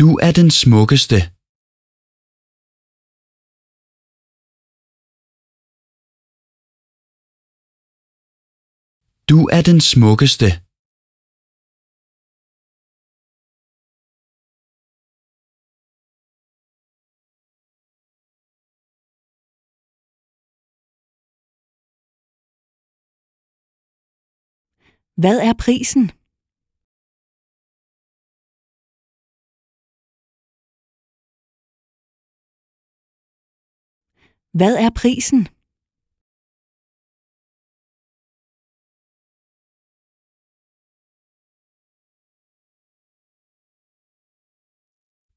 Du er den smukkeste. Du er den smukkeste. Hvad er prisen? Hvad er prisen?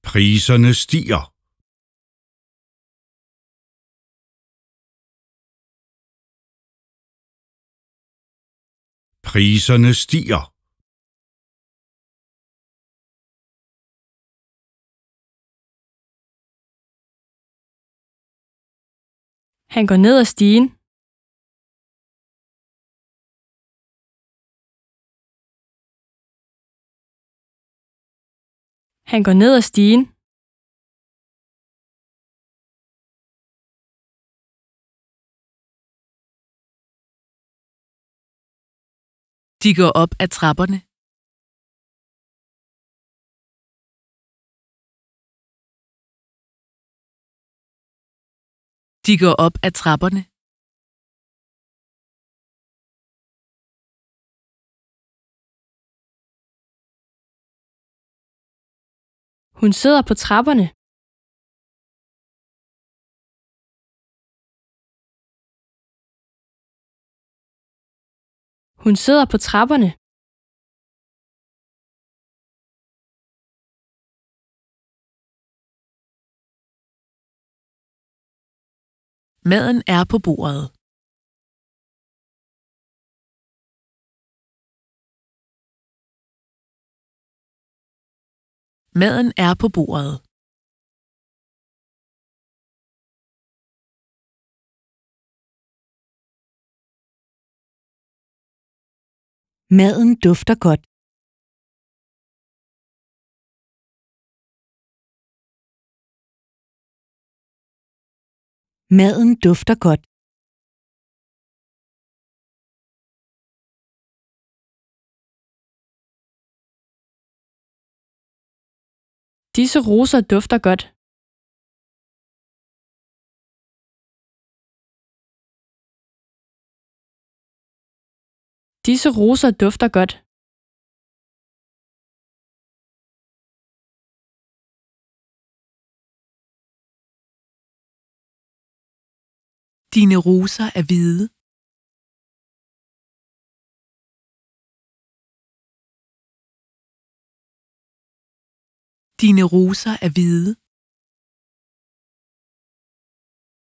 Priserne stiger. Priserne stiger. Han går ned ad stigen. Han går ned ad stigen. De går op ad trapperne. De går op ad trapperne. Hun sidder på trapperne. Hun sidder på trapperne. Maden er på bordet. Maden er på bordet. Maden dufter godt. Maden dufter godt. Disse roser dufter godt. Disse roser dufter godt. Dine roser er hvide. Dine roser er hvide.